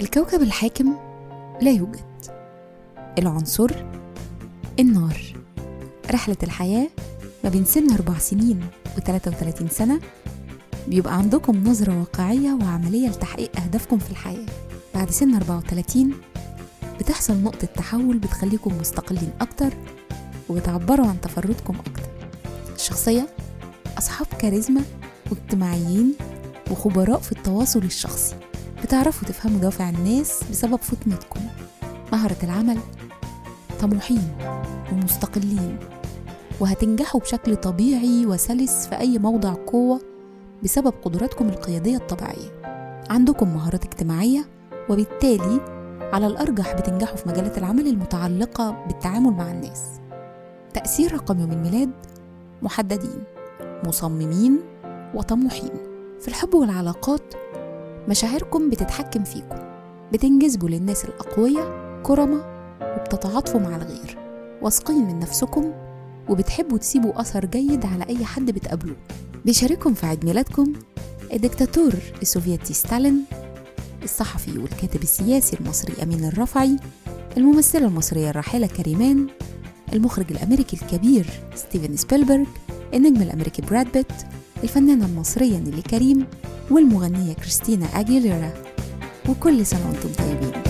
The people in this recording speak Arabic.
الكوكب الحاكم لا يوجد. العنصر النار. رحلة الحياة ما بين سن أربع سنين و33 سنة. بيبقى عندكم نظرة واقعية وعملية لتحقيق أهدافكم في الحياة. بعد سن 34 بتحصل نقطة تحول بتخليكم مستقلين أكتر وبتعبروا عن تفردكم أكتر. الشخصية أصحاب كاريزما واجتماعيين وخبراء في التواصل الشخصي. بتعرفوا تفهموا دوافع الناس بسبب فطنتكم مهرة العمل طموحين ومستقلين وهتنجحوا بشكل طبيعي وسلس في أي موضع قوة بسبب قدراتكم القيادية الطبيعية. عندكم مهارات اجتماعية وبالتالي على الأرجح بتنجحوا في مجالات العمل المتعلقة بالتعامل مع الناس. تأثير رقم يوم الميلاد محددين مصممين وطموحين. في الحب والعلاقات مشاعركم بتتحكم فيكم بتنجذبوا للناس الأقوياء كرماء وبتتعاطفوا مع الغير. واثقين من نفسكم وبتحبوا تسيبوا أثر جيد على أي حد بتقابلوه. بيشارككم في عيد ميلادكم الدكتاتور السوفيتي ستالين الصحفي والكاتب السياسي المصري أمين الرفعي الممثلة المصرية الراحلة كريمان المخرج الأمريكي الكبير ستيفن سبيلبرج النجم الأمريكي براد بيت الفنانة المصرية نيلي كريم والمغنية كريستينا أجيليرا. وكل سنة وأنتم طيبين.